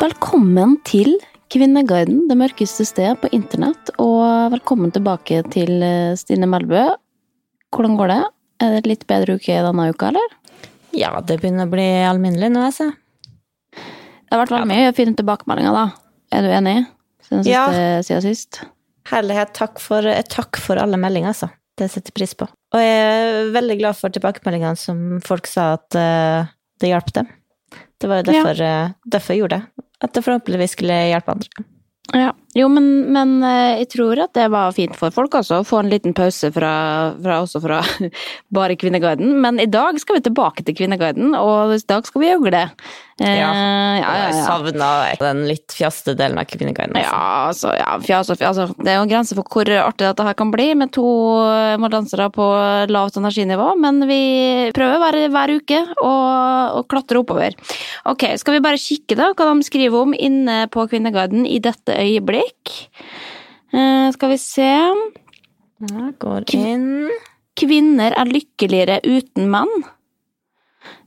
Velkommen til Kvinneguiden, det mørkeste sted på internett, og velkommen tilbake til eh, Stine Melbø. Hvordan går det? Er det et litt bedre uke denne uka, eller? Ja, det begynner å bli alminnelig nå, jeg ser. Det har vært veldig mye fine tilbakemeldinger, da. Er du enig? Siden, Ja. siste, siden sist? Herlighet, takk for, eh, takk for alle meldinger, altså. Det setter jeg pris på. Og jeg er veldig glad for tilbakemeldingene som folk sa at eh, det hjalp dem. Det var jo Ja. derfor, eh, derfor jeg gjorde det. At det forhåpentligvis skulle hjelpe andre. Ja. Jo, men, men eh, jeg tror at det var fint for folk også, å få en liten pause fra, fra, også fra bare Kvinneguiden. Men i dag skal vi tilbake til Kvinneguiden, og i dag skal vi gjøre det. Eh, ja, ja, Jeg ja. savna den litt fjaste delen av Kvinneguiden. Altså. Ja, altså, ja, fjas og fjas. Altså, det er jo en grense for hvor artig dette her kan bli, med to modansere på lavt energinivå, men vi prøver hver, hver uke å, å klatre oppover. Ok, skal vi bare kikke da, hva de skriver om inne på Kvinneguiden i dette øyeblikk? Eh, skal vi se Ja, går inn Kvinner er lykkeligere uten menn.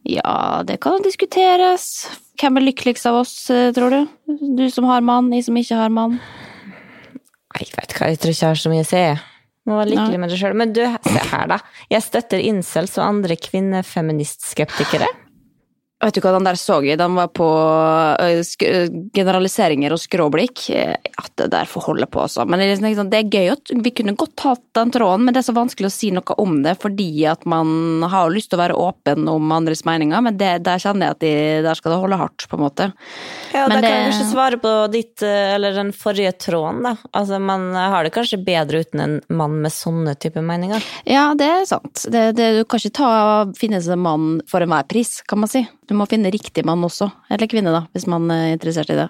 Ja, det kan diskuteres. Hvem er lykkeligst av oss, eh, tror du? Du som har mann, jeg som ikke har mann. Jeg vet hva, jeg tror ikke jeg har så mye å si. Må være lykkelig ja. med deg sjøl. Men du, se her, da. Jeg støtter incels og andre kvinnefeministskeptikere. Vet du hva den der så jeg? Den var på sk ø, generaliseringer og skråblikk. Eh, At det der får holde på, altså. Men det er, liksom, det er gøy at vi kunne godt hatt den tråden, men det er så vanskelig å si noe om det fordi at man har lyst til å være åpen om andres meninger, men det, der kjenner jeg at de, der skal det holde hardt, på en måte. Ja, Men da kan du ikke svare på ditt, eh, eller den forrige tråden, da. Altså, man har det kanskje bedre uten en mann med sånne type meninger. Ja, det er sant. Det, det, du kan ikke ta, finne seg en mann for enhver pris, kan man si. Du må finne riktig mann også, eller kvinne da, hvis man er interessert i det.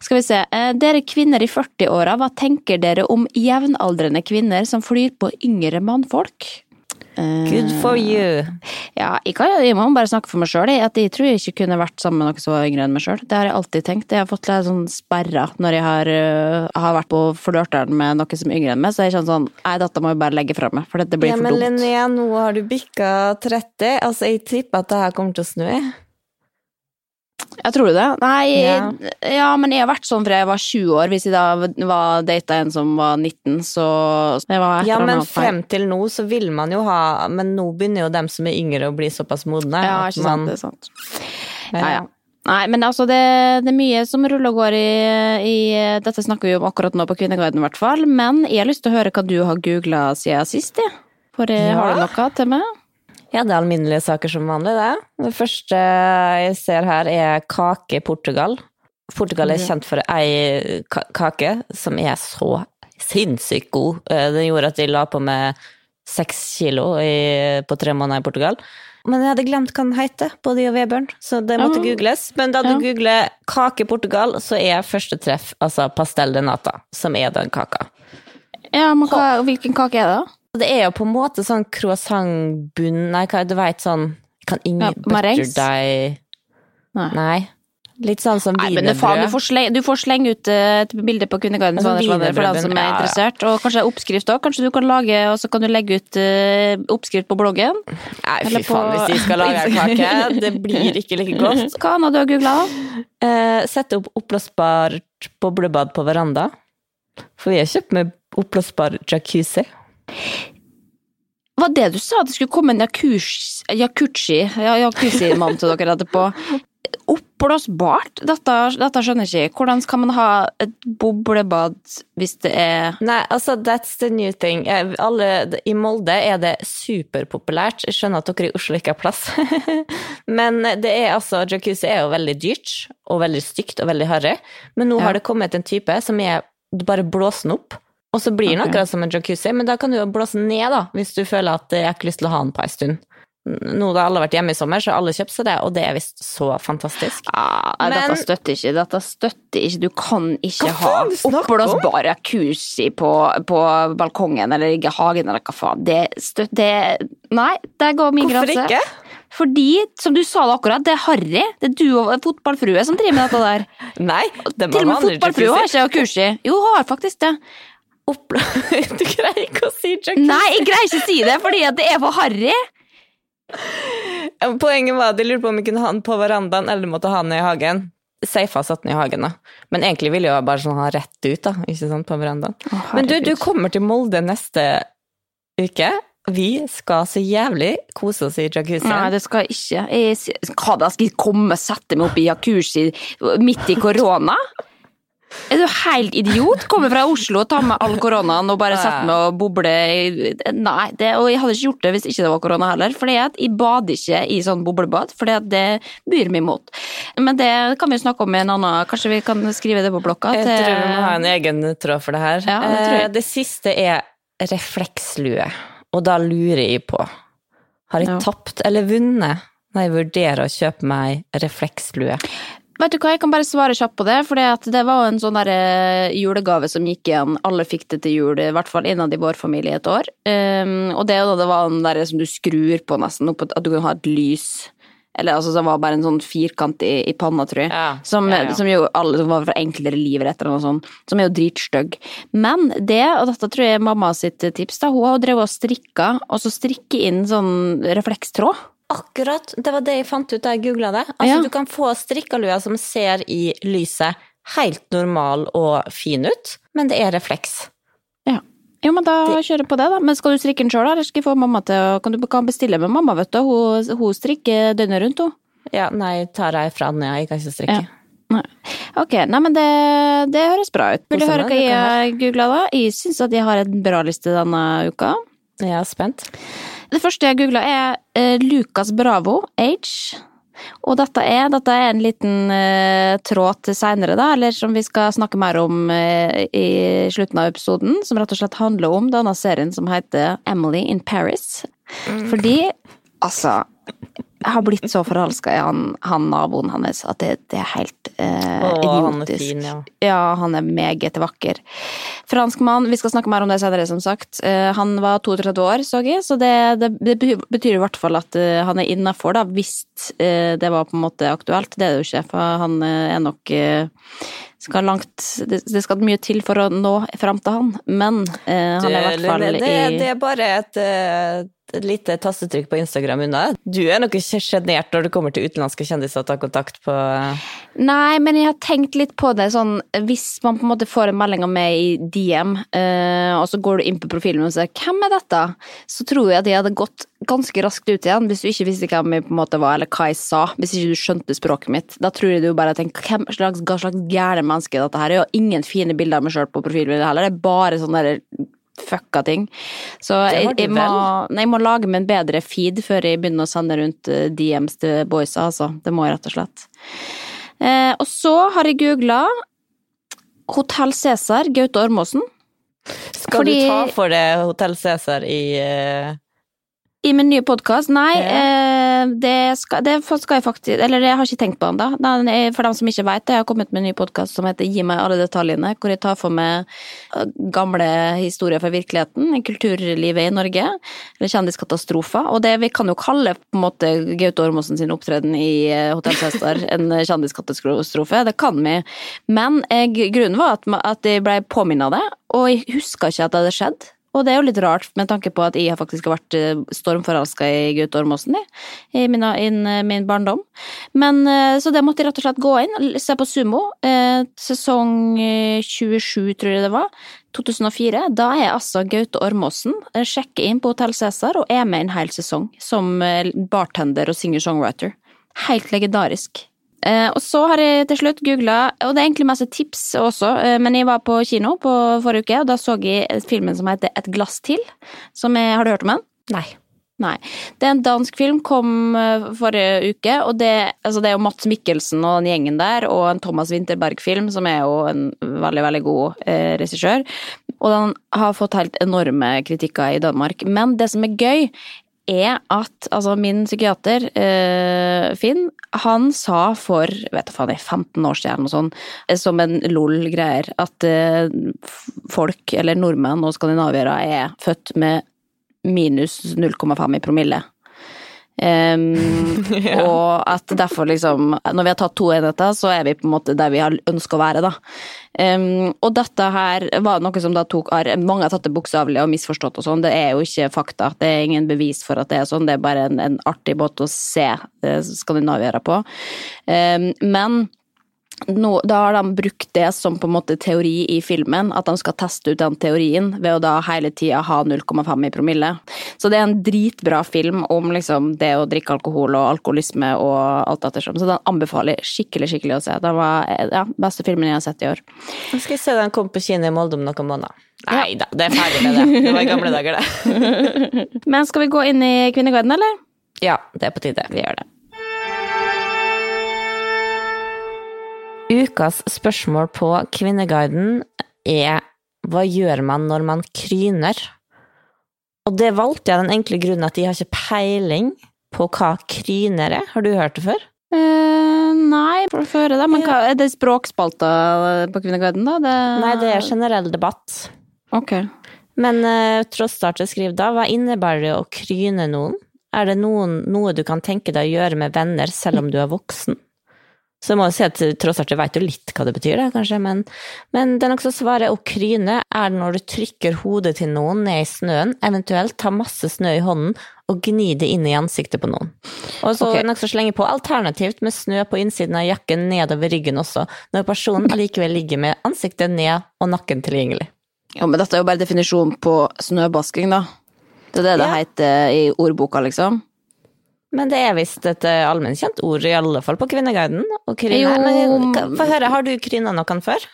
Skal vi se, eh, dere kvinner i 40-åra, hva tenker dere om jevnaldrende kvinner som flyr på yngre mannfolk? Eh, Good for you. Ja, jeg, kan, jeg må bare snakke for meg sjøl, Jeg, jeg tror jeg ikke kunne vært sammen med noen som var yngre enn meg sjøl. Det har jeg alltid tenkt. Jeg har fått litt sånn sperra når jeg har, har vært på flørteren med noen som er yngre enn meg, så jeg kjenner sånn Nei, dette må jeg bare legge fra meg, for dette blir Ja, for men. Linnea, nå har du bikka 30. Altså, jeg tipper at det her kommer til å snu. Jeg. Tror det. Nei, Ja. ja. men jeg har vært sånn fra jeg var 20 år. Hvis jeg da var data en som var 19, så jeg var Ja, men frem til nå så vil man jo ha Men nå begynner jo dem som er yngre å bli såpass modne. Ja, ikke sant. man- Det er sant. Ja, ja. Nei, men altså, det, det er mye som ruller og går i, i Dette snakker vi om akkurat nå på Kvinneguiden, i hvert fall. Men jeg har lyst til å høre hva du har googla siden sist, jeg. For eh, Ja. har du noe til meg? Ja, det er alminnelige saker som vanlig, det. Det første jeg ser her, er kake Portugal. Portugal er kjent for ei kake som er så sinnssykt god. Eh, Den gjorde at de la på med seks kilo i, på tre måneder i Portugal. Men jeg hadde glemt hva den heter, både i og Vebjørn, så det måtte mm. googles. Men da du Ja. googler kake Portugal, så er første treff altså pastel de nata, som er den kaka. Ja, men hva, hvilken kake er det? da? Det er jo på en måte sånn croissantbunn Nei, hva, du veit sånn Kan ingen Ja, butter marengs? deg Nei. Nei. Litt sånn som faen, du, du får slenge ut eh, et bilde på Kundegarden Altså, for den som er interessert. Og kanskje oppskrift òg. Kanskje du kan lage, og så kan du legge ut eh, oppskrift på bloggen. Nei, fy faen, hvis de skal lage en kake. Det blir ikke like godt. Hva annet du har googla? Eh, sette opp oppblåsbart boblebad på veranda. For vi har kjøpt med oppblåsbar jacuzzi. Var det du sa, at det skulle komme en jacuzzi-mann til dere etterpå? Oppblåsbart? Dette, dette skjønner jeg ikke. Hvordan skal man ha et boblebad hvis det er Nei, altså, that's the new thing. Eh, Alle, I Molde er det superpopulært. Jeg skjønner at dere i Oslo ikke har plass. Men det er altså, jacuzzi er jo veldig dyrt, og veldig stygt og veldig harry. Men nå Ja. har det kommet en type som er bare blåser den opp, og så blir den okay. akkurat som en jacuzzi. Men da kan du jo blåse ned, da, hvis du føler at jeg har ikke lyst til å ha den på en stund. Nå da alle har vært hjemme i sommer, så har alle kjøpt seg det, og det er visst så fantastisk. ah, Men- Dette støtter ikke. Dette støtter ikke. Du kan ikke Hva ha faen ha oppblåsbar jacuzzi på, på balkongen eller i hagen eller hva faen. Det støtter Det Nei, der går min Hvorfor ikke? Fordi, som du sa det akkurat, det er Harry. Det er du og fotballfrue som driver med dette der. Nei, det Til og med fotballfrue har ikke jacuzzi. Jo, har faktisk det. Oppblå- Du greier ikke å si jacuzzi. Nei, jeg greier ikke å si det fordi at det er for harry. Poenget var at jeg lurte på om jeg kunne ha den på verandaen, eller måtte ha den i hagen. Safa satt den i hagen, da. Men egentlig ville jeg bare sånn ha rett ut, da. Ikke sant, på verandaen. Men du, du kommer til Molde neste uke. Vi skal så jævlig kose oss i jacuzzi. Nei, det skal jeg ikke. Jeg, hva da, skal jeg komme og sette meg opp i jacuzzi midt i korona? Er du helt idiot? Kommer fra Oslo og tar med all koronaen og bare setter meg og bobler Nei, det, og jeg hadde ikke gjort det hvis ikke det var korona heller. Fordi jeg bader ikke i sånn boblebad, for det byr meg imot. Men det kan vi snakke om i en annen Kanskje vi kan skrive det på blokka? Jeg tror vi må ha en egen tråd for det her. Ja, det. Eh, det siste er reflekslue, og da lurer jeg på Har jeg Ja. tapt eller vunnet når jeg vurderer å kjøpe meg reflekslue? Vet du hva, jeg kan bare svare kjapt på det, for det var en sånn der eh, julegave som gikk igjen. Alle fikk det til jul, i hvert fall innad i vår familie et år. Um, og det, det var den der som du skrur på nesten, opp, at du kan ha et lys. Eller altså, det var bare en sånn firkant i, i panna, tror jeg. Ja, Som, ja, ja. som jo alle som var for enklere liv eller noe sånt. Som er jo dritstygg. Men det, og dette tror jeg er mamma sitt tips, da, hun har drevet og strikka, og så strikke inn sånn reflekstråd. Akkurat, det var det jeg fant ut da jeg googla det. Altså, Ja. Du kan få strikkalua som ser i lyset helt normal og fin ut, men det er refleks. Ja. Jo, men da kjører jeg på det, da. Men skal du strikke den sjøl, eller skal jeg få mamma til Kan du kan bestille med mamma, vet du. Hun, hun strikker døgnet rundt, hun. Ja, nei, tar jeg fra den, jeg kan ikke strikke. Ja. Nei. Ok, nei, men det, det høres bra ut. Vil du høre hva det jeg googla, da? Jeg syns at jeg har en bra liste denne uka. Jeg er spent. Det første jeg googla, er eh, Lucas Bravo, age. Og dette er, dette er en liten uh, tråd til seinere, da, eller som vi skal snakke mer om uh, i slutten av episoden, som rett og slett handler om denne serien som heter Emily in Paris. Fordi, altså Jeg har blitt så forelska i han, han naboen hans at det, det er helt eh, Å, han er fin, ja. Ja, han er meget vakker. Fransk mann, vi skal snakke mer om det senere, som sagt. Eh, han var 32 år, så jeg, så det, det, det betyr i hvert fall at eh, han er innafor, da, hvis eh, det var på en måte aktuelt. Det er det jo ikke, for han eh, er nok eh, skal langt det, det skal mye til for å nå fram til han, men eh, han er i hvert fall det, det, i det er bare et, et lite tastetrykk på Instagram unna. Du er nok ikke sjenert når det kommer til utenlandske kjendiser å ta kontakt på Nei, men jeg har tenkt litt på det sånn Hvis man på en måte får en melding av meg i DM, eh, og så går du inn på profilen og sier 'Hvem er dette?', så tror jeg at jeg hadde gått ganske raskt ut igjen hvis du ikke visste hvem jeg på en måte var, eller hva jeg sa. Hvis ikke du skjønte språket mitt. Da tror jeg du bare tenker 'Hvem slags, hva slags gærne menneske er dette her?' Jeg har ingen fine bilder av meg sjøl på profilen min heller, det er bare sånne der fucka ting. Så jeg, jeg, må, jeg må lage meg en bedre feed før jeg begynner å sende rundt eh, DMs til boysa, altså. Det må jeg rett og slett. Eh, og så har jeg googla Hotell Cæsar, Gaute Ormåsen. Skal Fordi- du ta for deg Hotell Cæsar i eh, I min nye podkast? Nei, Ja. eh, det, skal, det skal jeg faktisk Eller jeg har ikke tenkt på den, da. For dem som ikke vet det, jeg har kommet med en ny podkast som heter Gi meg alle detaljene, hvor jeg tar for meg eh, gamle historier fra virkeligheten, kulturlivet i Norge, eller kjendiskatastrofer. Og det vi kan jo kalle på en måte Gaute Ormåsen sin opptreden i eh, Hotell Cæsar en kjendiskatastrofe, det kan vi. Men jeg, grunnen var at, at jeg ble påminnet av det, og jeg huska ikke at det hadde skjedd. Og det er jo litt rart med tanke på at jeg har faktisk vært eh, stormforelska i Gaute Ormåsen i, i min, in, min barndom. Men eh, Så det måtte jeg rett og slett gå inn, se på Sumo. Eh, sesong eh, 27, tror jeg det var. 2004. Da er altså Gaute Ormåsen eh, sjekker inn på Hotell Cæsar og er med en hel sesong som eh, bartender og singer-songwriter. Helt legendarisk. Eh, og så har jeg til slutt googla, og det er egentlig masse tips også, eh, men jeg var på kino på forrige uke, og da så jeg filmen som heter Et glass til. Som jeg, har du hørt om den? Nei. Nei. Det er en dansk film, kom eh, forrige uke, og det, altså det er jo Mats Mikkelsen og den gjengen der, og en Thomas Winterberg-film, som er jo en veldig, veldig god eh, regissør. Og den har fått helt enorme kritikker i Danmark. Men det som er gøy, er at altså min psykiater, eh, Finn, han sa for vet du faen, 15 år siden eller noe eh, som en lol-greier, at eh, folk, eller nordmenn og skandinaviere, er født med minus 0,5 i promille. Em, Og at derfor liksom Når vi har tatt to enheter, så er vi på en måte der vi har ønska å være, da. Um, og dette her var noe som da tok Mange har tatt det bokstavelig og misforstått og sånn. Det er jo ikke fakta. Det er ingen bevis for at det er sånn. Det er bare en, en artig måte å se eh, skandinaviere på. Um, men nå, da har de brukt det som på en måte teori i filmen, at de skal teste ut den teorien ved å da hele tida ha 0,5 i promille. Så det er en dritbra film om liksom det å drikke alkohol og alkoholisme og alt ettersom. Så den anbefaler skikkelig, skikkelig å se. Den var ja, beste filmen jeg har sett i år. Nå skal jeg se den kom på kino i Molde om noen måneder. Nei da, det er ferdig med det. Det var i gamle dager, det. Men skal vi gå inn i Kvinneguiden, eller? Ja, det er på tide. Vi gjør det. Ukas spørsmål på Kvinneguiden er hva gjør man når man kryner? Og det valgte jeg av den enkle grunnen at de har ikke peiling på hva kryner er. Har du hørt det før? Eh, nei, for få høre det. Men hva, er det språkspalta på Kvinneguiden, da? Det... Nei, det er generell debatt. Ok. Men uh, Trosstarter skriver da, hva innebærer det å kryne noen? Er det noen, noe du kan tenke deg å gjøre med venner selv om du er voksen? Så jeg må jo si at tross alt, jeg vet jo litt hva det betyr, da, kanskje, men, men det er nokså svaret å kryne er når du trykker hodet til noen ned i snøen, eventuelt tar masse snø i hånden og gnir det inn i ansiktet på noen. Og så okay. nokså slenge på alternativt med snø på innsiden av jakken nedover ryggen også, når personen allikevel ligger med ansiktet ned og nakken tilgjengelig. Ja, men dette er jo bare definisjonen på snøbasking, da. Det er det det heter i ordboka, liksom. Men det er visst et eh, allmennkjent ord, i alle fall på Kvinneguiden. Og. Jo, Men, Få høre, har du kryna noen før?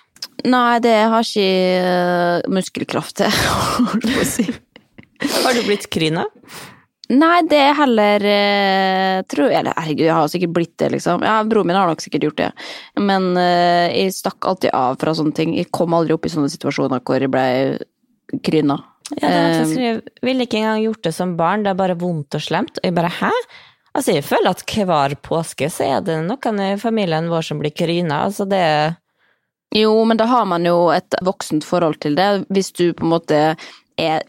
Nei, det har ikke eh, muskelkraft til, holdt på å si. Har du blitt kryna? Nei, det er heller eh, tror jeg, Eller herregud, jeg har sikkert blitt det, liksom. Ja, broren min har nok sikkert gjort det. Men eh, jeg stakk alltid av fra sånne ting. Jeg kom aldri opp i sånne situasjoner hvor jeg ble kryna. Ja, det som Eh, skriver, ville ikke engang gjort det som barn, det er bare vondt og slemt. Og jeg bare, hæ? Altså, jeg føler at hver påske så er det noen i familien vår som blir kryna. Altså, det Jo, men da har man jo et voksent forhold til det. Hvis du på en måte er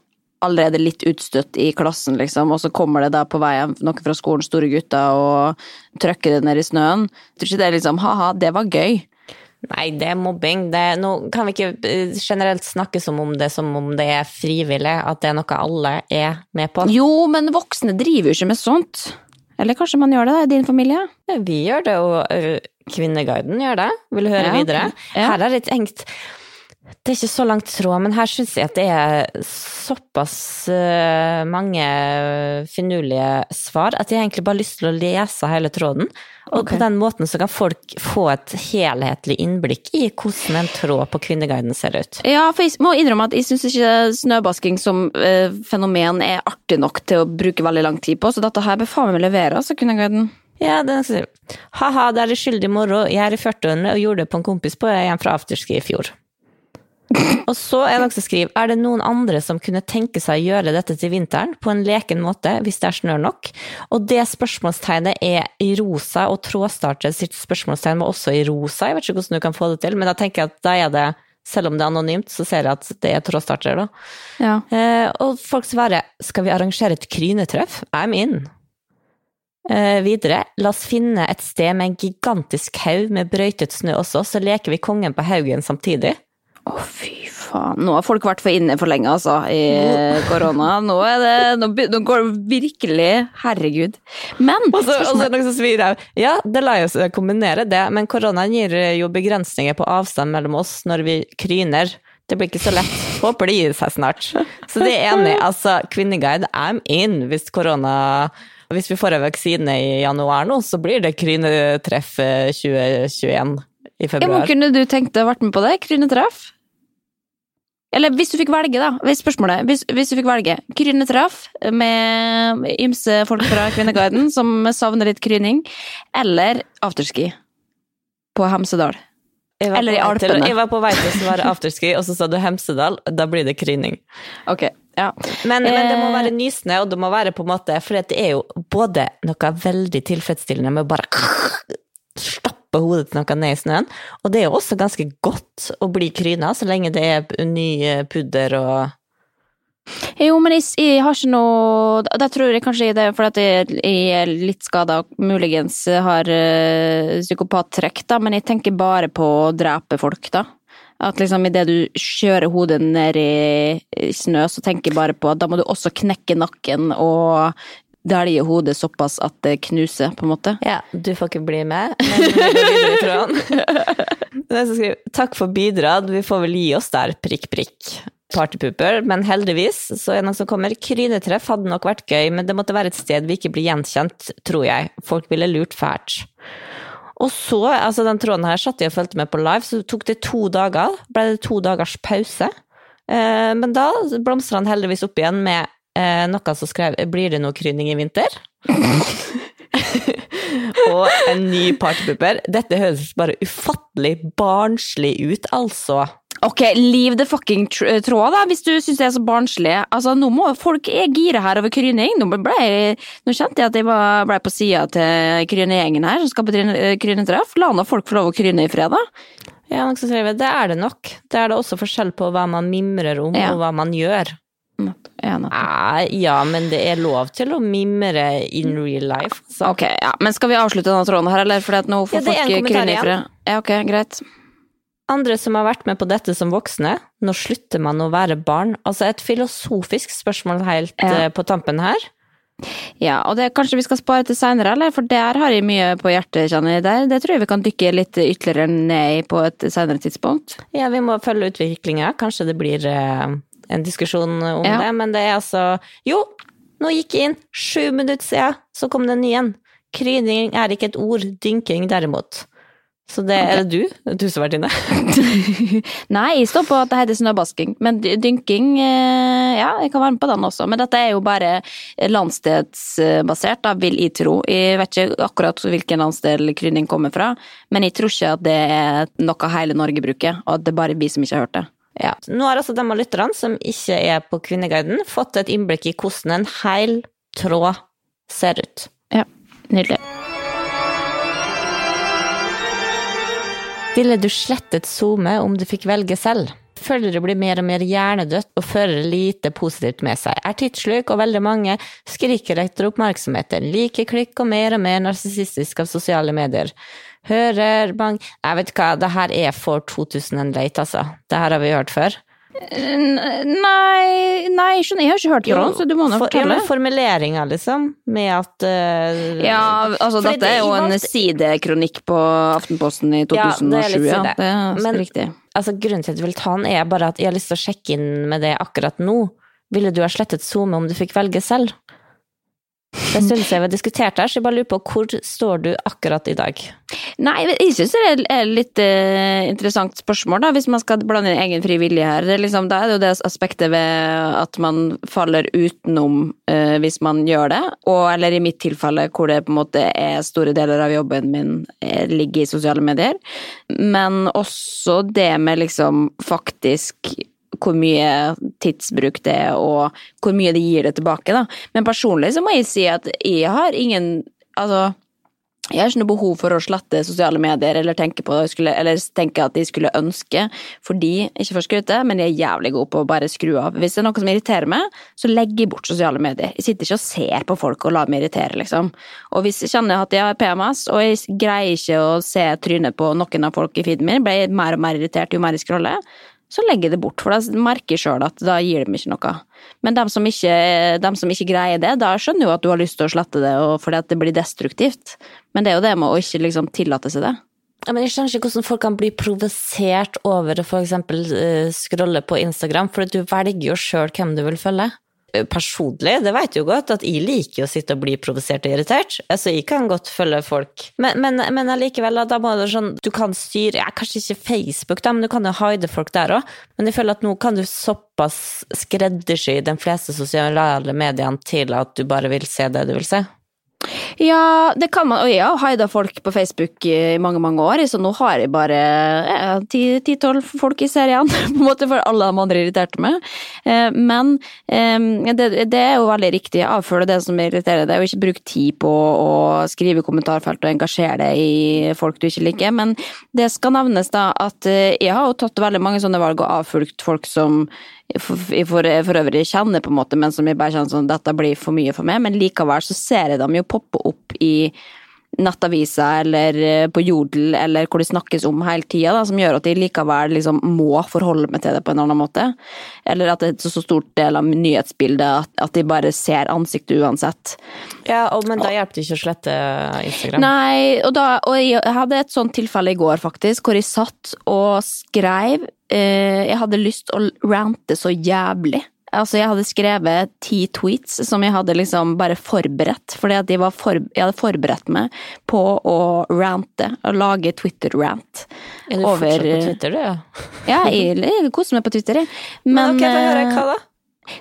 allerede litt utstøtt i klassen, liksom, og så kommer det da på veien noen fra skolen, store gutter, og trøkker det ned i snøen. Tror ikke det er liksom ha-ha, det var gøy. Nei, det er mobbing. Det, nå kan vi ikke eh, generelt snakke som om det som om det er frivillig, at det er noe alle er med på. Jo, men voksne driver jo ikke med sånt. Eller kanskje man gjør det da, i din familie? Vi gjør det, og Kvinneguiden gjør det. Vil du høre Ja, videre? Ja. Her er det tenkt Det er ikke så langt tråd, men her syns jeg at det er såpass mange finurlige svar at jeg egentlig bare har lyst til å lese hele tråden. Og okay. på den måten så kan folk få et helhetlig innblikk i hvordan en tråd på Kvinneguiden ser ut. Ja, for jeg må innrømme at jeg syns ikke snøbasking som eh, fenomen er artig nok til å bruke veldig lang tid på, så dette her bør faen meg levere, altså, Kvinneguiden. Ja, den sier ha-ha, det er skyldig moro, jeg er i 40-årene og gjorde det på en kompis på en fra afterski i fjor. Og så er det noen som skriver, er det noen andre som kunne tenke seg å gjøre dette til vinteren på en leken måte hvis det er snør nok? Og det spørsmålstegnet er i rosa, og trådstartet sitt spørsmålstegn var også i rosa. Jeg vet ikke hvordan du kan få det til, men da tenker jeg at da er det, selv om det er anonymt, så ser jeg at det er trådstarter da. Ja. Eh, og folk svarer skal vi arrangere et krynetreff? I'm in. Eh, videre, la oss finne et sted med en gigantisk haug med brøytet snø også, så leker vi kongen på haugen samtidig. Å, fy faen. Nå har folk vært for inne for lenge, altså, i korona. Nå det Nå, nå går det virkelig Herregud. Men Og så er det noen som svir her, ja, det lar seg kombinere det, men koronaen gir jo begrensninger på avstand mellom oss når vi kryner. Det blir ikke så lett. Håper det gir seg snart. Så det er enig. Altså, Kvinneguide, I'm in. Hvis korona Hvis vi får en vaksine i januar nå, så blir det krynetreff eh, 2021 i ja, men kunne du tenkt deg å vært med på det? Krynetreff? Eller hvis du fikk velge, da. Hvis spørsmålet hvis, hvis du fikk velge krynetreff med ymse folk fra Kvinneguiden som savner litt kryning, eller afterski på Hemsedal. Eller i til- Alpene. Jeg var på vei til å svare afterski, og så sa du Hemsedal. Da blir det kryning. Ok, ja. Men, men det må Eh. være nysnø, og det må være på en måte For det er jo både noe veldig tilfredsstillende med å bare stappe hodet til noe ned i snøen, og det er jo også ganske godt å bli kryna, så lenge det er ny eh, pudder og Jo, men jeg, jeg har ikke noe Da tror jeg kanskje det er fordi jeg, jeg er litt skada og muligens har uh, psykopattrekk, da, men jeg tenker bare på å drepe folk, da. At liksom idet du kjører hodet ned i i snø, så tenker jeg bare på at da må du også knekke nakken og dælje hodet såpass at det knuser, på en måte. Ja, du får ikke bli med, men i. Den som skriver, Takk for bidrag, vi får vel gi oss der, prikk, prikk. Partypooper, men heldigvis så er det noen som kommer. Krynetreff hadde nok vært gøy, men det måtte være et sted vi ikke blir gjenkjent, tror jeg. Folk ville lurt fælt. Og så, altså den tråden her satt jeg og fulgte med på live, så tok det to dager. Ble det to dagers pause. Eh, men da blomstra han heldigvis opp igjen med eh, noe som skrev 'Blir det noe kryning i vinter?' og en ny partypooper. Dette høres bare ufattelig barnslig ut, altså. Ok, leave the fucking tr tråd, da, hvis du syns det er så barnslig. Altså, nå må folk er gira her over kryning. Nå, ble nå kjente jeg at jeg var, ble på sida til krynegjengen her, som skal på eh, krynetreff. La nå folk få lov å kryne i fred, da. Ja, det er det nok. Det er det også forskjell på hva man mimrer om, Ja. og hva man gjør. Natt. Nei, ja, men det er lov til å mimre in real life. Så. Ok, ja, men skal vi avslutte denne tråden her, eller? For nå får Ja, det er en folk fred. Ja, ok, greit. Andre som har vært med på dette som voksne, når slutter man å være barn? Altså et filosofisk spørsmål helt Ja. eh, på tampen her. Ja, og det kanskje vi skal spare til seinere, eller? For der har jeg mye på hjertet, kjenner jeg. Der. Det tror jeg vi kan dykke litt ytterligere ned i på et seinere tidspunkt. Ja, vi må følge utviklinga. Kanskje det blir eh, en diskusjon om Ja. det, men det er altså Jo, nå gikk jeg inn! Sju minutter siden, så kom det en ny en. Kryning er ikke et ord, dynking derimot. Så det er det du, du som har vært inne. Nei, jeg står på at det heter snøbasking, men dynking eh, Ja, jeg kan være med på den også. Men dette er jo bare landstedsbasert, da, vil jeg tro. Jeg vet ikke akkurat hvilken landsdel kryning kommer fra, men jeg tror ikke at det er noe hele Norge bruker, og at det er bare vi som ikke har hørt det. Ja. Nå har altså de av lytterne som ikke er på Kvinneguiden, fått et innblikk i hvordan en hel tråd ser ut. Ja, nydelig. Ville du slettet SoMe om du fikk velge selv? Følgere blir mer og mer hjernedødt og fører lite positivt med seg. Er tidssluk, og veldig mange skriker etter oppmerksomhet. liker klikk og mer og mer narsissistisk av sosiale medier. Hører bang Jeg vet hva, det her er for 2000 and late, altså. Det her har vi hørt før. Nei, nei, jeg har ikke hørt det, så du må nå For- ja, fortelle. formuleringa, liksom, med at uh, Ja, altså dette er jo en sidekronikk på Aftenposten i 2007, Ja, det er 2007, litt ja. side. Det er riktig. Altså, grunnen til at jeg vil ta den, er bare at jeg har lyst til å sjekke inn med det akkurat nå. Ville du ha slettet SoMe om du fikk velge selv? Det syns jeg vi har diskutert her, så jeg bare lurer på hvor står du akkurat i dag? Nei, jeg syns det er et litt eh, interessant spørsmål, da, hvis man skal blande inn egen fri vilje her. Er liksom, da er det jo det aspektet ved at man faller utenom uh, hvis man gjør det, og eller i mitt tilfelle hvor det på en måte er store deler av jobben min eh, ligger i sosiale medier. Men også det med liksom faktisk hvor mye tidsbruk det er, og hvor mye det gir det tilbake, da. Men personlig så må jeg si at jeg har ingen Altså, jeg har ikke noe behov for å slette sosiale medier eller tenke, skulle, eller tenke at de skulle ønske, fordi, ikke for å skryte, men jeg er jævlig god på å bare skru av. Hvis det er noe som irriterer meg, så legger jeg bort sosiale medier. Jeg sitter ikke og ser på folk og lar meg irritere, liksom. Og hvis jeg kjenner at jeg har PMS, og jeg greier ikke å se trynet på noen av folk i feeden min, blir jeg mer og mer irritert jo mer jeg scroller, så legger jeg det bort, for da merker jeg sjøl at da gir det meg ikke noe. Men dem som, ikke, dem som ikke greier det, da skjønner jo at du har lyst til å slette det, fordi at det blir destruktivt. Men det er jo det med å ikke liksom tillate seg det. Ja, men jeg skjønner ikke hvordan folk kan bli provosert over å for eksempel eh, scrolle på Instagram, for du velger jo sjøl hvem du vil følge. Personlig, det vet du jo godt, at jeg liker å sitte og bli provosert og irritert. Altså, jeg kan godt følge folk. Men, men, men allikevel, da må du sånn Du kan styre ja, Kanskje ikke Facebook, da, men du kan jo hide folk der òg. Men jeg føler at nå kan du såpass skreddersy de fleste sosiale mediene til at du bare vil se det du vil se. Ja, det kan man. Og jeg har haida folk på Facebook i mange, mange år, så nå har jeg bare ti-tolv folk i serien, på en måte, for alle de andre irriterte meg. Eh, Men eh, det, det er jo veldig riktig. Avfølge det som irriterer deg, og ikke bruke tid på å skrive i kommentarfelt og engasjere deg i folk du ikke liker. Men det skal nevnes da at eh, jeg har jo tatt veldig mange sånne valg og avfulgt folk som for, for, for øvrig kjenner, på en måte, men som jeg bare kjenner sånn dette blir for mye for meg. Men likevel så ser jeg dem jo poppe opp i nettaviser eller eh, på Jodel eller hvor det snakkes om hele tida, som gjør at jeg likevel liksom må forholde meg til det på en annen måte. Eller at det er så stort del av nyhetsbildet at, at de bare ser ansiktet uansett. Ja, og, men da hjelper det ikke å slette Instagram. Nei, og, da, og jeg hadde et sånt tilfelle i går, faktisk, hvor jeg satt og skrev eh, Jeg hadde lyst å rante så jævlig. Altså, jeg hadde skrevet ti tweets som jeg hadde liksom bare forberedt, fordi at jeg, for, jeg hadde forberedt meg på å rante, å lage Twitter-rant. Er du fortsatt på Twitter, du? Ja. Jeg, jeg koser meg på Twitter, jeg. Men, ok, få høre eh, hva da?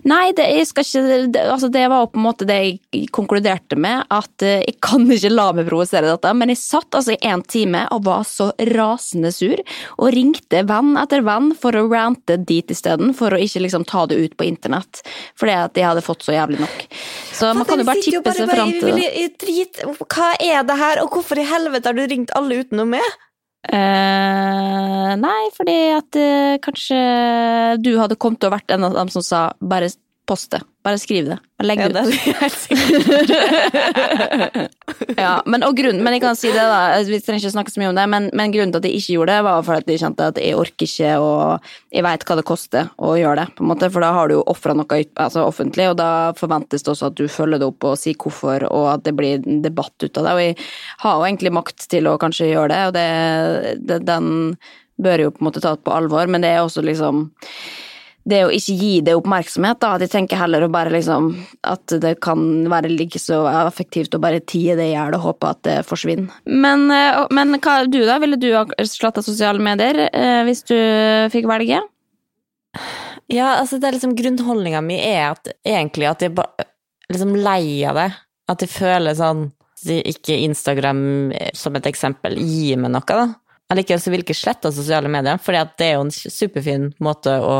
Nei, det, jeg skal ikke, det, altså det var på en måte det jeg konkluderte med, at eh, jeg kan ikke la meg provosere dette. Men jeg satt altså i en time og var så rasende sur, og ringte venn etter venn for å rante dit isteden, for å ikke liksom ta det ut på internett. Fordi at jeg hadde fått så jævlig nok. Så man kan jo bare tippe seg fram til det. Hva er det her, og hvorfor i helvete har du ringt alle utenom meg? Eh, nei, fordi at uh, kanskje du hadde kommet å vært en av dem som sa bare post det, bare skriv det, legg Ja, det det ut. ja, men, og grunn, men jeg kan si det da, vi trenger ikke snakke så mye om det, men, men grunnen til at jeg ikke gjorde det, var for at jeg kjente at jeg orker ikke, og jeg vet hva det koster å gjøre det, på en måte, for da har du jo offret noe altså, offentlig, og da forventes det også at du følger det opp og sier hvorfor, og at det blir en debatt ut av det, og jeg har jo egentlig makt til å kanskje gjøre det, og det, det, den bør jo på en måte ta på alvor, men det er også liksom det å ikke gi det oppmerksomhet, da. At jeg tenker heller å bare liksom At det kan være like så effektivt å bare tie det i hjel og håpe at det forsvinner. Men, eh, men hva du, da? Ville du ha sletta sosiale medier eh, hvis du fikk velge? Ja, altså det er liksom grunnholdninga mi er at egentlig at jeg bare liksom lei av det. At jeg føler sånn ikke Instagram, eh, som et eksempel, gir meg noe, da. Allikevel så vil jeg ikke slette sosiale medier, for det er jo en superfin måte å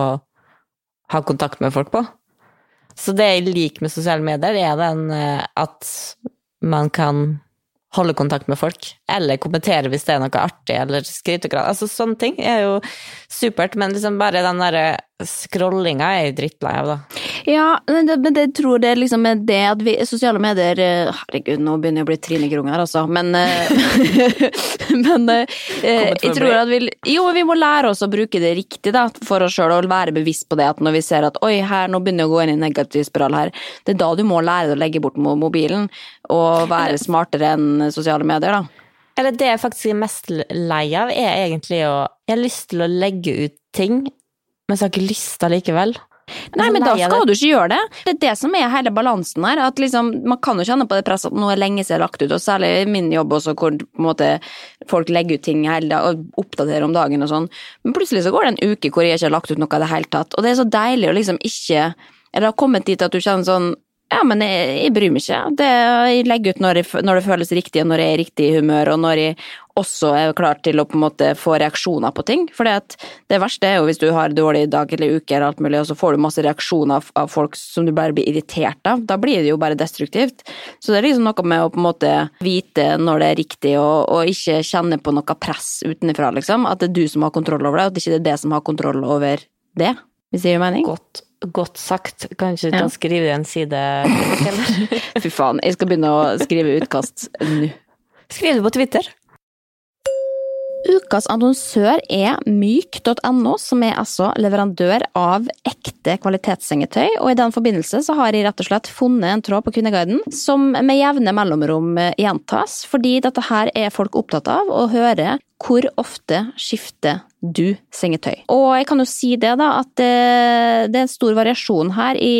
ha kontakt med folk på. Så det jeg liker med sosiale medier, er den eh, at man kan holde kontakt med folk, eller kommentere hvis det er noe artig, eller skrive og grad. Altså sånne ting er jo supert, men liksom bare den derre scrollinga er jeg drittlei av, da. Ja, men det, men det tror det liksom er det at vi Sosiale medier eh, Herregud, nå begynner jeg å bli Trine Grung her, altså. Men eh, Men eh, jeg tror at vi Jo, vi må lære oss å bruke det riktig, da, for oss sjøl, og være bevisst på det at når vi ser at oi, her, nå begynner jeg å gå inn i en negativ spiral her, det er da du må lære deg å legge bort mobilen, og være smartere enn sosiale medier, da. Eller det jeg faktisk er mest lei av, er egentlig å Jeg har lyst til å legge ut ting, men så har jeg ikke lyst allikevel. Nei, men da skal du ikke gjøre det. Det er det som er hele balansen her. at liksom, Man kan jo kjenne på det presset at nå er lenge siden lagt ut, og særlig i min jobb også, hvor måte, folk legger ut ting hele dag, og oppdaterer om dagen og sånn. Men plutselig så går det en uke hvor jeg ikke har lagt ut noe i det hele tatt. Og det er så deilig å liksom ikke Eller har kommet dit at du kjenner sånn ja, men jeg, jeg bryr meg ikke. Det, jeg legger ut når, jeg, når det føles riktig, og når jeg er i riktig humør, og når jeg også er klar til å på en måte få reaksjoner på ting. For det verste er jo hvis du har dårlig dag eller uke, eller alt mulig, og så får du masse reaksjoner av, folk som du bare blir irritert av. Da blir det jo bare destruktivt. Så det er liksom noe med å på en måte vite når det er riktig, og, og ikke kjenne på noe press utenfra, liksom. At det er du som har kontroll over det, og at det ikke er det som har kontroll over det. Hvis det gir mening? Godt, godt sagt. Kanskje du Ja. kan skrive en side? Fy faen, jeg skal begynne å skrive utkast nå. Skriv det på Twitter. Ukas annonsør er myk.no, som er altså leverandør av ekte kvalitetssengetøy, og i den forbindelse så har jeg rett og slett funnet en tråd på Kvinneguiden som med jevne mellomrom gjentas, fordi dette her er folk opptatt av å høre hvor ofte skifter du sengetøy? Og jeg kan jo si det, da, at det, det er en stor variasjon her i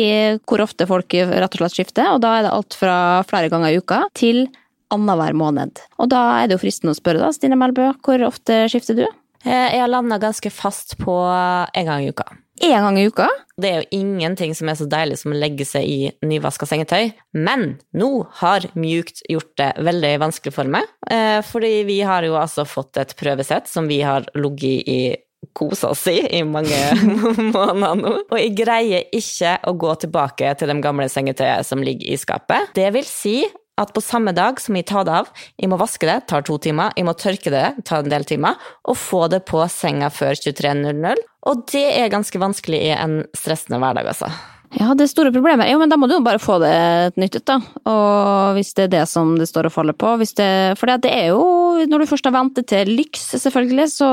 hvor ofte folk rett og slett skifter, og da er det alt fra flere ganger i uka til annenhver måned. Og da er det jo fristende å spørre, da, Stine Melbø, hvor ofte skifter du? Eh, Jeg har landa ganske fast på en gang i uka. Én gang i uka? Det er jo ingenting som er så deilig som å legge seg i nyvaska sengetøy, men nå har Mjukt gjort det veldig vanskelig for meg, eh, fordi vi har jo altså fått et prøvesett som vi har ligget i kosa oss i i mange måneder nå, og jeg greier ikke å gå tilbake til de gamle sengetøyene som ligger i skapet. Det vil si at på samme dag som jeg tar det av, jeg må vaske det, tar to timer, jeg må tørke det, tar en del timer, og få det på senga før 23.00. Og det er ganske vanskelig i en stressende hverdag, altså. Ja, det er store problemer. Jo, men da må du jo bare få det et nytt ut, da. Og hvis det er det som det står og faller på. Det, for det er jo, når du først har ventet til lyks, selvfølgelig, så,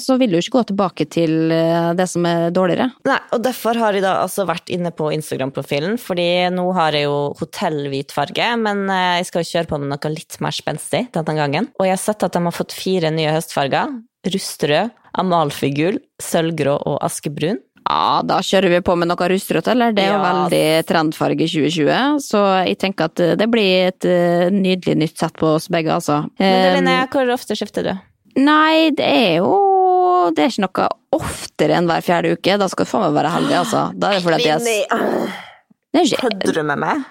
så vil du jo ikke gå tilbake til eh, det som er dårligere. Nei, og derfor har jeg da altså vært inne på Instagram-profilen, fordi nå har jeg jo hotellhvit farge, men eh, jeg skal jo kjøre på med noe litt mer spenstig denne gangen. Og jeg har sett at de har fått fire nye høstfarger. Rustrød, amalfigul, sølvgrå og askebrun. Ja, da kjører vi på med noe rustrødt, eller? Det er jo Ja. veldig trendfarge 2020, så jeg tenker at eh, det blir et eh, nydelig nytt sett på oss begge, altså. Men du, Eh, hvor ofte skifter du? Nei, det er jo Det er ikke noe oftere enn hver fjerde uke. Da skal du faen meg være heldig, altså. Da er det fordi at jeg er Kødder du med meg?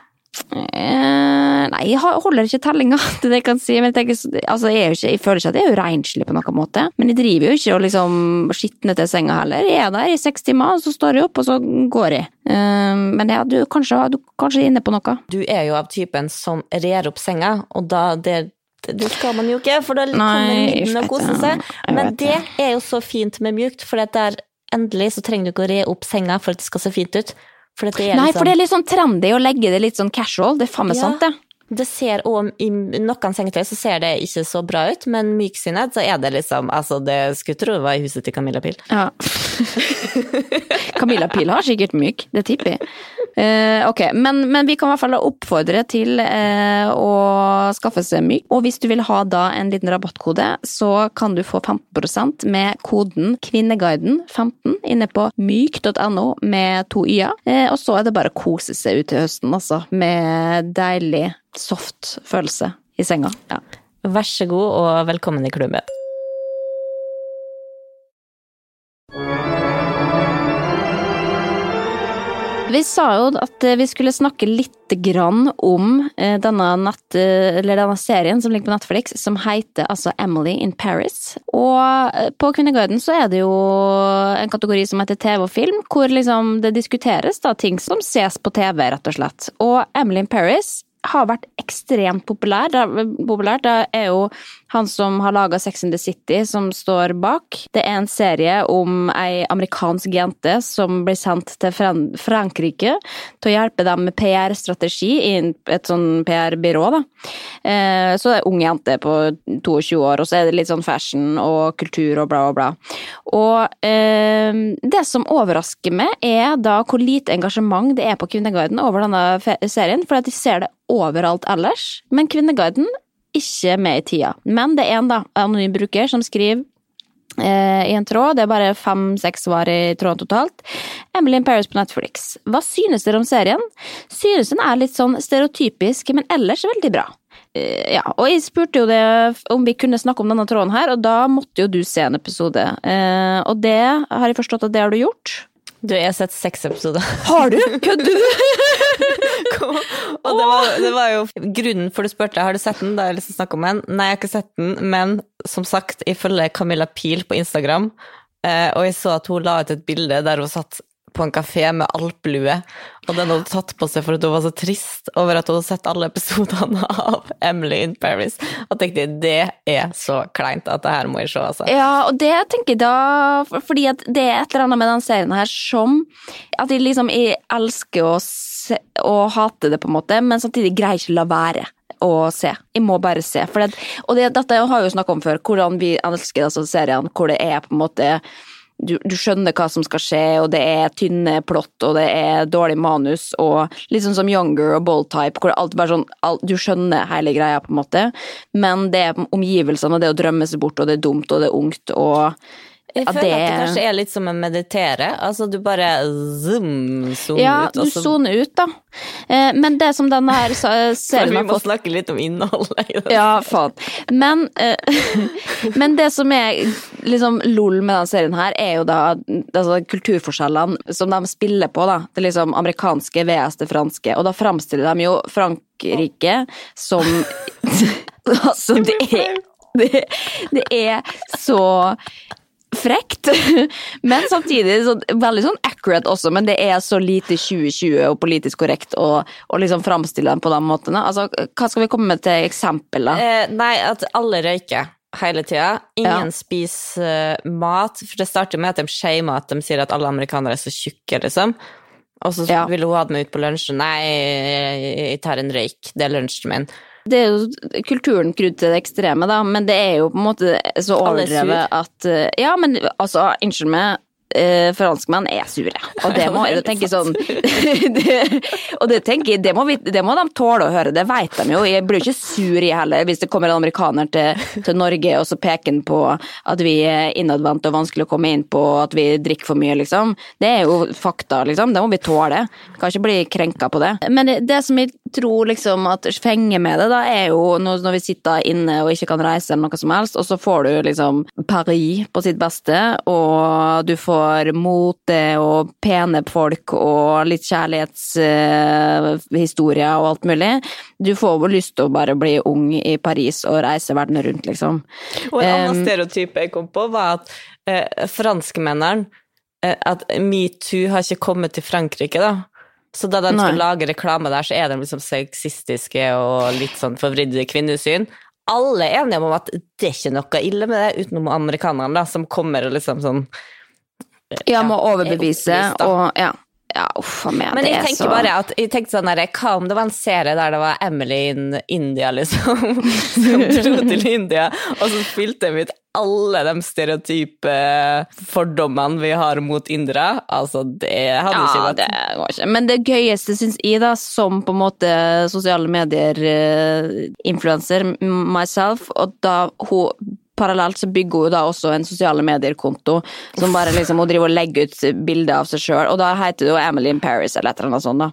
Eh, nei, jeg holder ikke tellinga, er det jeg kan si. Men jeg, tenker, altså, jeg, ikke, jeg føler ikke at jeg er jo renslig på noen måte. Men jeg driver jo ikke og liksom skitner til senga heller. Jeg er der i seks timer, så står jeg opp, og så går jeg. Eh, men ja, du kanskje, du kanskje er inne på noe. Du er jo av typen som rer opp senga, og da det det skal man jo ikke, for da kommer lyden og koser seg. Men det er jo så fint med mjukt, for der endelig så trenger du ikke å re opp senga for at det skal se fint ut. For det er Nei, liksom, for det er litt sånn trendy å legge det litt sånn casual. Det er faen meg Ja. sant, det. Det ser, og I noen sengetøy så ser det ikke så bra ut, men myk sinnet, så er det liksom Altså, det skulle tro det var i huset til Camilla Pil. Ja. Camilla Pil har sikkert myk, det tipper jeg. Eh, ok, men, men vi kan i hvert fall oppfordre til eh, å skaffe seg myk. Og hvis du vil ha da en liten rabattkode, så kan du få 15% med koden Kvinneguiden15 inne på myk.no med to y-er. Eh, og så er det bare å kose seg ut til høsten, altså. Med deilig, soft følelse i senga. Ja. Vær så god, og velkommen i klubben. Vi sa jo at eh, vi skulle snakke litt grann om eh, denne, nett, eh, denne serien som ligger på Netflix, som heter altså Emily in Paris. Og på Kvinneguiden så er det jo en kategori som heter TV og film, hvor liksom det diskuteres da ting som ses på TV, rett og slett. Og Emily in Paris har vært ekstremt populær. Det, populær. det er jo han som har laga Sex and the City, som står bak. Det er en serie om ei amerikansk jente som blir sendt til Fran Frankrike til å hjelpe dem med PR-strategi i et sånn PR-byrå. da. Eh, så det er ung jente på 22 år, og så er det litt sånn fashion og kultur og bla, bla, bla. Og eh, det som overrasker meg, er da hvor lite engasjement det er på Kvinneguiden over denne serien, for de ser det overalt ellers. Men Kvinneguiden ikke med i tida. Men det er en da, anonym bruker som skriver eh, i en tråd, det er bare fem-seks svar i tråden totalt. Emily in Paris på Netflix. Hva synes dere om serien? Synes den er litt sånn stereotypisk, men ellers veldig bra. Eh, ja, og jeg spurte jo det om vi kunne snakke om denne tråden her, og da måtte jo du se en episode. Eh, og det har jeg forstått at det har du gjort. Du, jeg har sett seks episoder. Har du? Kødder du? og det var, det var, jo grunnen for du spurte har du sett den, da har jeg lyst til å snakke om den. Nei, jeg har ikke sett den, men som sagt, jeg følger Camilla Pil på Instagram, eh, og jeg så at hun la ut et bilde der hun satt på en kafé med alplue, og den hadde tatt på seg for at hun var så trist over at hun hadde sett alle episodene av Emily in Paris. Og tenkte det er så kleint at det her må jeg se, altså. Ja, og det tenker jeg da Fordi at det er et eller annet med den serien her som At jeg liksom jeg elsker å, se, å hate det, på en måte, men samtidig greier ikke å la være å se. Jeg må bare se. Det, og det, dette har jeg jo snakka om før, hvordan vi elsker altså, seriene hvor det er på en måte du, du, skjønner hva som skal skje, og det er tynne plott, og det er dårlig manus, og litt sånn som Younger og Bold Type, hvor alt bare sånn alt, Du skjønner hele greia, på en måte, men det er omgivelsene, og det å drømme seg bort, og det er dumt, og det er ungt, og jeg føler det... at det kanskje er litt som å meditere. Altså du bare zoom, zoom ja, ut. Ja, du soner ut, da. Eh, men det som denne her serien har fått Vi må snakke litt om innholdet. Ja, faen. Men, eh, men det som er liksom lol med denne serien her, er jo da altså, kulturforskjellene som de spiller på, da. Det liksom amerikanske vs det franske. Og da framstiller de jo Frankrike som Altså, det er det, det er så frekt, men samtidig så, veldig sånn accurate også. Men det er så lite 2020 og politisk korrekt å, liksom framstille dem på den måten. Altså, hva skal vi komme med til eksempel, da? Eh, nei, at alle røyker hele tida. Ingen ja. spiser uh, mat. For det starter med at de shamer at de sier at alle amerikanere er så tjukke, liksom. Og så ja. vil hun ha dem ut på lunsjen. Nei, jeg tar en røyk. Det er lunsjen min. Det er jo kulturen krudd til det ekstreme, da, men det er jo på en måte så overdrevet at eh, Ja, men altså, unnskyld meg, eh, franskmenn er sure. Og det må jeg tenke sånn det, Og det tenker det må, vi, det må, de tåle å høre, det vet de jo. Jeg blir jo ikke sur i heller hvis det kommer en amerikaner til, til Norge og så peker han på at vi er innadvendte og vanskelig å komme inn på, at vi drikker for mye, liksom. Det er jo fakta, liksom. Det må vi tåle. Kan ikke bli krenka på det. Men det, det som jeg tror liksom at fenger med det, da, er jo når, vi sitter inne og ikke kan reise eller noe som helst, og så får du liksom Paris på sitt beste, og du får mote og pene folk og litt kjærlighetshistorie uh, og alt mulig. Du får jo lyst til å bare bli ung i Paris og reise verden rundt, liksom. Og en annen um, stereotype jeg kom på, var at uh, franskmennene uh, At metoo har ikke kommet til Frankrike, da. Så da de skal lage reklame der, så er de liksom sexistiske og litt sånn forvridde kvinnesyn. Alle er enige om at det er ikke noe ille med det, utenom amerikanerne, da, som kommer og liksom sånn ja, må overbevise og ja. Ja, uff a meg. Men jeg tenker så... bare at jeg tenkte sånn der, Hva om det var en serie der det var Emily in India, liksom? Som dro til India, og så spilte vi ut alle de stereotype fordommene vi har mot indere. Altså, det hadde ja, ikke vært det går ikke. Men det gøyeste syns jeg, da, som på en måte sosiale medier-influenser uh, myself, og da hun parallelt så bygger hun da også en sosiale medier-konto som bare liksom hun driver og legger ut bilder av seg sjøl, og da heter det jo Emily in Paris eller et eller annet sånt. da.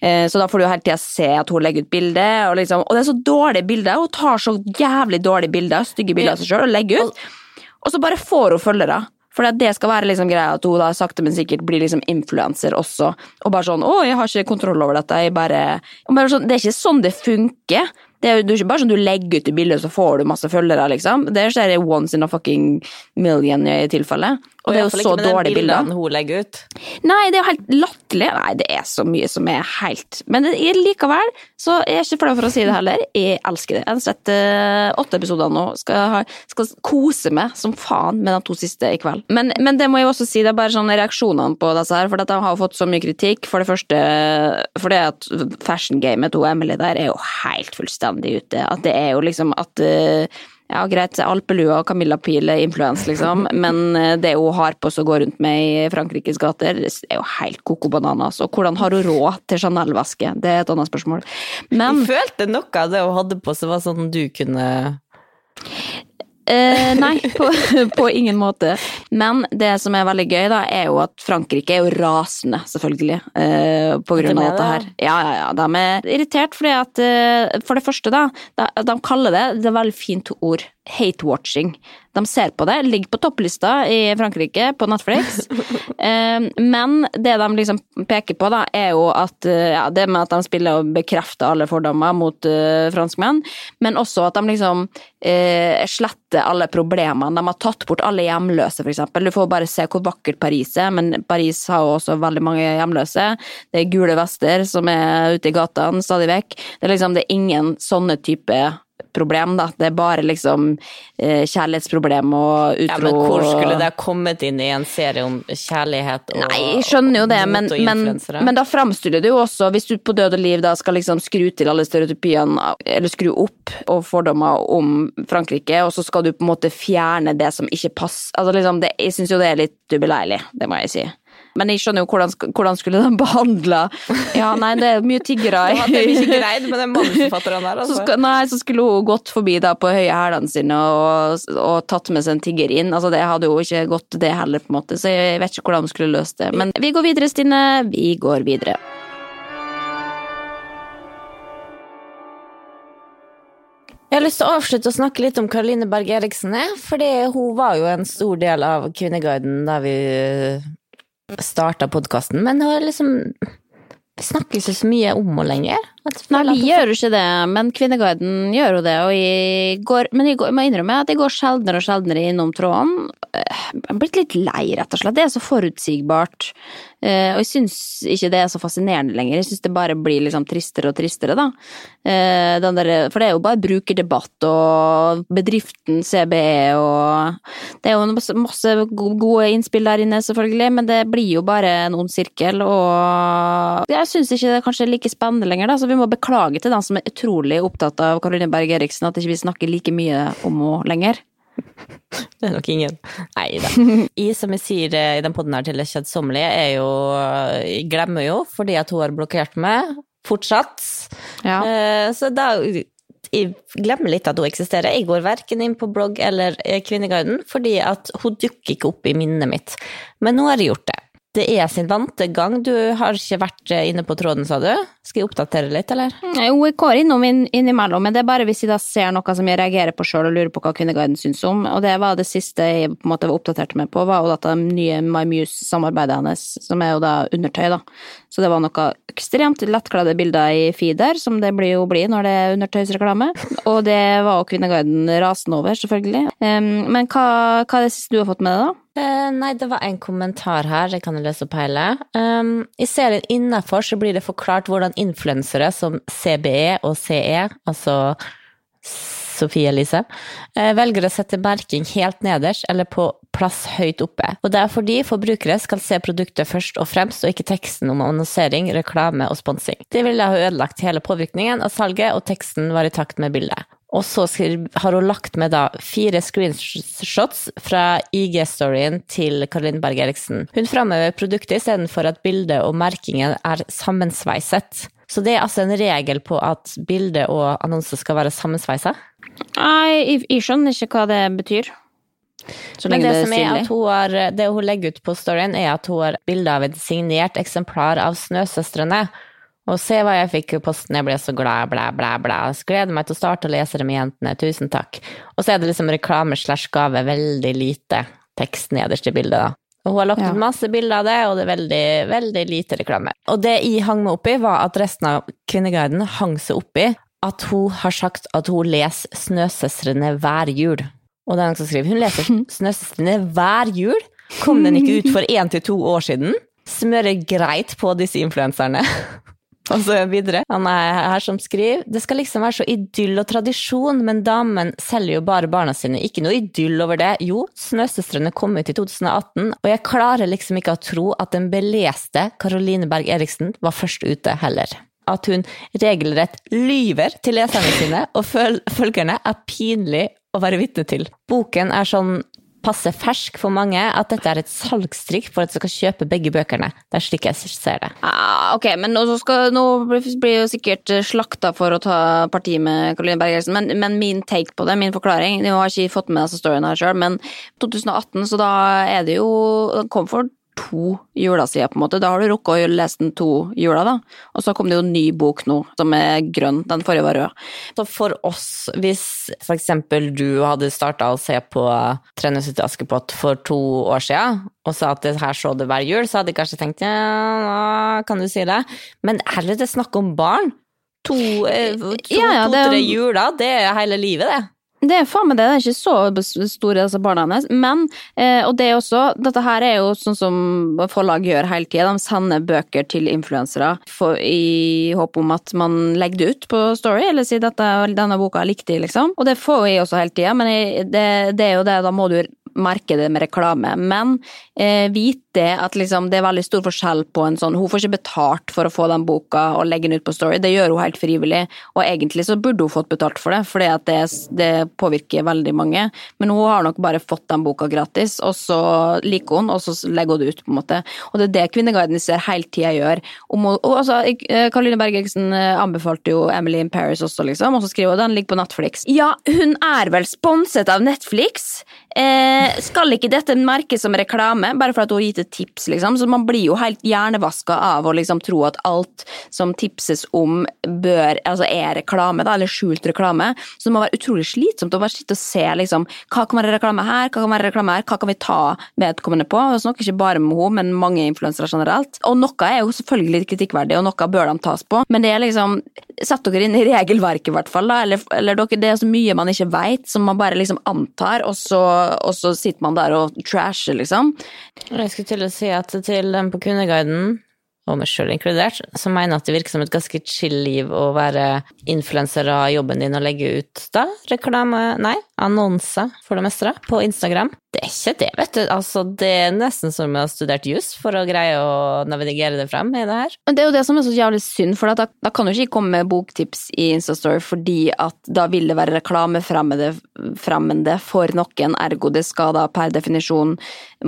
Eh, så da får du hele tida se at hun legger ut bilder, og, liksom, og det er så dårlige bilder. Hun tar så jævlig dårlige bilder, stygge bilder av seg sjøl, og legger ut. Og så bare får hun følgere. For det skal være liksom greia at hun da sakte, men sikkert blir liksom influenser også. Og bare sånn 'Å, jeg har ikke kontroll over dette'. Jeg bare, bare sånn, det er ikke sånn det funker. Det er jo ikke bare sånn du legger ut i bildet, så får du masse følgere, liksom. Det skjer once in a fucking million i tilfelle. Og det er jo så dårlige bilder. hun legger ut. Nei, det er jo helt latterlig. Nei, det er så mye som er helt Men det er likevel, så er jeg ikke flau for å si det heller. Jeg elsker det. Jeg har sett uh, åtte episoder nå. Skal, ha, skal kose meg som faen med de to siste i kveld. Men, men det må jeg også si, det er bare sånn reaksjonene på disse her, for de har fått så mye kritikk. For det første fordi at fashion-gamet til Emily der er jo helt fullstendig ute. At det er jo liksom at uh, ja, greit, alpelua og Camilla Pil er influens, liksom, men eh, det hun har på seg å gå rundt med i Frankrikes gater, er jo helt koko bananas. Og hvordan har hun råd til Chanel-veske? Det er et annet spørsmål. Men Jeg følte noe av det hun hadde på seg, var sånn du kunne Eh, nei, på, på ingen måte. Men det som er veldig gøy, da, er jo at Frankrike er jo rasende, selvfølgelig, eh, på grunn av dette her. Ja, ja, ja. De er irritert fordi at eh, For det første, da, de, de kaller det Det er veldig fint ord. Hate-watching. De ser på det, ligger på topplista i Frankrike på Netflix. Eh, men det de liksom peker på, da, er jo at eh, ja, det med at de spiller og bekrefter alle fordommer mot eh, franskmenn, men også at de liksom eh, sletter alle problemene. De har tatt bort alle hjemløse, eksempel. Du får bare se hvor vakkert Paris er, men Paris har jo også veldig mange hjemløse. Det er gule vester som er ute i gatene stadig vekk. Det er liksom det er ingen sånne type problem, da. Det er bare liksom eh, kjærlighetsproblem og utro Ja, men hvor skulle det kommet inn i en serie om kjærlighet og Nei, jeg skjønner jo det, men, men, men da framstiller det jo også, hvis du på død og liv da skal liksom skru til alle stereotypiene, eller skru opp og fordommer om Frankrike, og så skal du på en måte fjerne det som ikke passer Altså liksom, det, jeg syns jo det er litt ubeleilig, det må jeg si. Men jeg skjønner jo hvordan, hvordan skulle de behandla Ja, nei, det er mye tiggere Det vi ikke greid med den manusforfatteren der, så, altså. skal, nei, så skulle hun gått forbi da på høye hælene sine og, og tatt med seg en tigger inn. Altså, det hadde jo ikke gått det heller, på en måte, så jeg vet ikke hvordan hun skulle løst det. Men vi går videre, Stine. Vi går videre. Jeg har lyst til å avslutte å snakke litt om Caroline Berg Eriksen, for fordi hun var jo en stor del av Kvinneguiden da vi starta podkasten, men det er liksom Vi snakker ikke så mye om henne lenger. Nei, vi gjør jo ikke det, men Kvinneguiden gjør jo det, og jeg går, men jeg, går, jeg må innrømme at jeg går sjeldnere og sjeldnere innom tråden. Eh, Jeg er blitt litt lei, rett og slett. Det er så forutsigbart. Eh, Og jeg syns ikke det er så fascinerende lenger. Jeg syns det bare blir liksom tristere og tristere, da. Eh, Den der, for det er jo bare brukerdebatt og bedriften CBE og Det er jo masse, masse gode innspill der inne, selvfølgelig, men det blir jo bare en ond sirkel, og jeg syns ikke det er kanskje like spennende lenger, da, så vi må beklage til dem som er utrolig opptatt av Karoline Berg Eriksen, at ikke vi snakker like mye om henne lenger. Det er nok ingen. Nei da. Jeg, som jeg sier eh, i den poden her til det kjedsommelige, er jo Jeg glemmer jo fordi at hun har blokkert meg, fortsatt. Ja. Eh, Så da jeg glemmer litt at hun eksisterer. Jeg går verken inn på blogg eller eh, Kvinneguiden, fordi at hun dukker ikke opp i minnet mitt. Men nå har jeg gjort det. Det er sin vante gang. Du har ikke vært eh, inne på tråden, sa du? Skal jeg oppdatere litt, eller? Jo, jeg går innom inn, innimellom, men det er bare hvis jeg da ser noe som jeg reagerer på sjøl og lurer på hva Kvinneguiden syns om, og det var det siste jeg på en måte var meg på, var jo dette nye My Muse-samarbeidet hennes, som er jo da undertøy, da. Så det var noe ekstremt lettkledde bilder i feeder, som det blir jo blir når det er undertøysreklame, og det var jo Kvinneguiden rasende over, selvfølgelig. Men hva, hva er det siste du har fått med deg, da? Eh, nei, det var en kommentar her, jeg kan jeg lese opp hele. Um, I serien innafor så blir det forklart hvordan influensere som CBE og CE, altså Sofie Elise, eh, velger å sette merking helt nederst eller på plass høyt oppe. Og det er fordi forbrukere skal se produktet først og fremst, og ikke teksten om annonsering, reklame og sponsing. Det ville ha ødelagt hele påvirkningen av salget, og teksten var i takt med bildet. Og så har hun lagt med da fire screenshots fra IG-storyen til Caroline Berg Eriksen. Hun framhever produktet istedenfor at bildet og merkingen er sammensveiset. Så det er altså en regel på at bilde og annonse skal være sammensveisa? Nei, jeg, skjønner ikke hva det betyr. Så Men det, det er som er at hun har, det hun legger ut på storyen, er at hun har bilde av et signert eksemplar av Snøsøstrene. Og se hva jeg fikk i posten, jeg ble så glad, blæ, blæ, blæ. Så gleder meg til å starte å lese det med jentene, tusen takk. Og så er det liksom reklame slash gave, veldig lite tekst nederst i bildet, da. Og hun har lagt Ja. ut masse bilder av det, og det er veldig, veldig lite reklame. Og det jeg hang meg opp i, var at resten av Kvinneguiden hang seg opp i at hun har sagt at hun leser Snøsøstrene hver jul. Og det er noen som skriver hun leser Snøsøstrene hver jul. Kom den ikke ut for én til to år siden? Smører greit på disse influenserne. Og så videre. Han er her som skriver Det skal liksom være så idyll og tradisjon, men damen selger jo bare barna sine. Ikke noe idyll over det. Jo, Snøsøstrene kom ut i 2018, og jeg klarer liksom ikke å tro at den beleste Caroline Berg Eriksen var først ute heller. At hun regelrett lyver til leserne sine, og følgerne er pinlig å være vitne til. Boken er sånn passe fersk for mange at dette er et salgstrikk for at de skal kjøpe begge bøkene. Det er slik jeg ser det. Ah, ok, men nå, skal, nå blir jo sikkert slakta for å ta parti med Karoline Bergersen, men, men, min take på det, min forklaring Nå har jeg ikke fått med deg storyen her sjøl, men 2018, så da er det jo kom for to jula siden, på en måte. Da har du rukket å lese den to jula, da. Og så kom det jo en ny bok nå, som er grønn. Den forrige var rød. Så for oss, hvis for eksempel du hadde starta å se på Trenerhuset til Askepott for to år siden, og sa at det her så det hver jul, så hadde jeg kanskje tenkt ja, kan du si det? Men er det snakk om barn? To-tre eh, to, ja, ja, to, jula, det er hele livet, det. Det er faen meg det, det er ikke så store disse barna hennes. Men, eh, og det er også, dette her er jo sånn som forlag gjør hele tida. De sender bøker til influensere i håp om at man legger det ut på Story, eller sier at denne boka er riktig, liksom. Og det får vi også hele tida, men det, det, er jo det, da må du markedet med reklame. Men eh, vit det at liksom, det er veldig stor forskjell på en sånn Hun får ikke betalt for å få den boka og legge den ut på Story, det gjør hun helt frivillig. Og egentlig så burde hun fått betalt for det, for det, det, påvirker veldig mange. Men hun har nok bare fått den boka gratis, og så liker hun, og så legger hun det ut, på en måte. Og det er det Kvinneguiden ser hele tida gjør. Om hun, og altså, Karoline Bergeksen eh, anbefalte jo Emily in Paris også, liksom, og så skriver hun den ligger på Netflix. Ja, hun er vel sponset av Netflix? Eh, skal ikke dette merkes som reklame, bare for at hun har gitt et tips, liksom? Så man blir jo helt hjernevaska av å liksom tro at alt som tipses om bør, altså er reklame, da, eller skjult reklame. Så det må være utrolig slitsomt å bare sitte og se liksom, hva kan være reklame her, hva kan være reklame her, hva kan vi ta vedkommende på? Jeg snakker ikke bare med henne, men mange influensere generelt. Og noe er jo selvfølgelig kritikkverdig, og noe bør de tas på, men det er liksom Sett dere inn i regelverket, i hvert fall, da, eller, eller dere, det er så mye man ikke veit, som man bare liksom antar, og så og så sitter man der og trasher, liksom. Jeg skulle til å si at til dem på Kundeguiden, og meg sjøl inkludert, som mener at det virker som et ganske chill liv å være influenser av jobben din og legge ut da reklame, nei, annonser for det meste, på Instagram. Det er ikke det, vet du. Altså, det er nesten som jeg har studert juss for å greie å navigere det frem i det her. Men Det er jo det som er så jævlig synd, for da, da kan du ikke komme med boktips i Instastory fordi at da vil det være reklamefremmende for noen, ergo det skal da per definisjon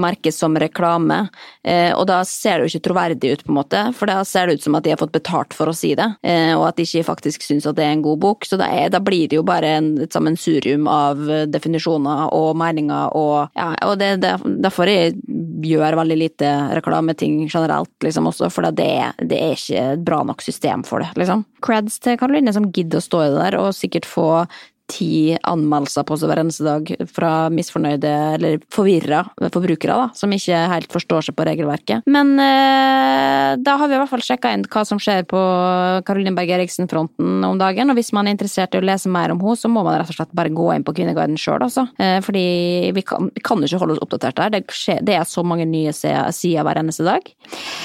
merkes som reklame. Eh, og da ser det jo ikke troverdig ut, på en måte, for da ser det ut som at de har fått betalt for å si det, eh, og at de ikke faktisk syns at det er en god bok. Så da, er, da blir det jo bare en, et sammensurium av definisjoner og meninger og ja, og det er derfor jeg gjør veldig lite reklameting generelt, liksom også, for det, det, er ikke et bra nok system for det, liksom. Creds til Karoline som gidder å stå i det der, og sikkert få ti anmeldelser på hver eneste dag fra misfornøyde eller forvirra forbrukere, da, som ikke helt forstår seg på regelverket. Men eh, da har vi i hvert fall sjekka inn hva som skjer på Caroline Berg Eriksen-fronten om dagen, og hvis man er interessert i å lese mer om henne, så må man rett og slett bare gå inn på Kvinneguiden sjøl, altså. Eh, fordi vi kan, vi kan ikke holde oss oppdatert der. Det, skjer, det er så mange nye sider hver eneste dag.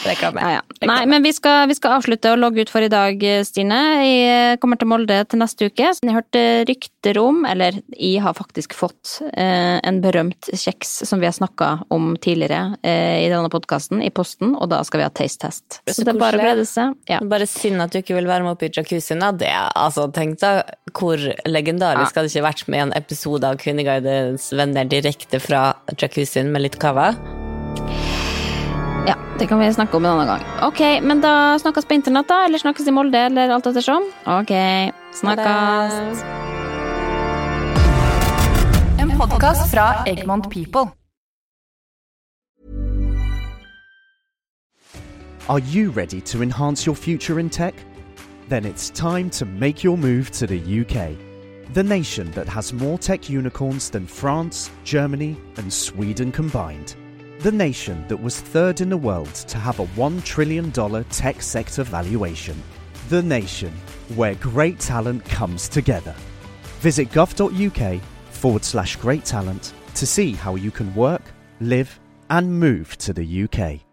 Reklame. Ja, ja. Nei, men vi skal, vi skal avslutte å logge ut for i dag, Stine. Jeg kommer til Molde til neste uke. Jeg hørte rykter rykter om, eller jeg har faktisk fått eh, en berømt kjeks som vi har snakka om tidligere eh, i denne podkasten, i posten, og da skal vi ha taste-test. Så, så det er bare å glede seg. Ja. Bare synd at du ikke vil være med opp i jacuzzien, da. Det, altså, tenk da hvor legendarisk ja. hadde ikke vært med en episode av Kvinneguidens venner direkte fra jacuzzien med litt cava. Ja, det kan vi snakke om en annen gang. Ok, men da snakkes på internett, da? Eller snakkes i Molde, eller alt ettersom? Ok, snakkes. Podkast fra People. Are you ready to enhance your future in tech? Then it's time to make your move to the UK, the nation that has more tech unicorns than France, Germany, and Sweden combined. The nation that was third in the world to have a $1 trillion tech sector valuation. The nation where great talent comes together. Visit gov.uk forward slash great talent to see how you can work, live, and move to the UK.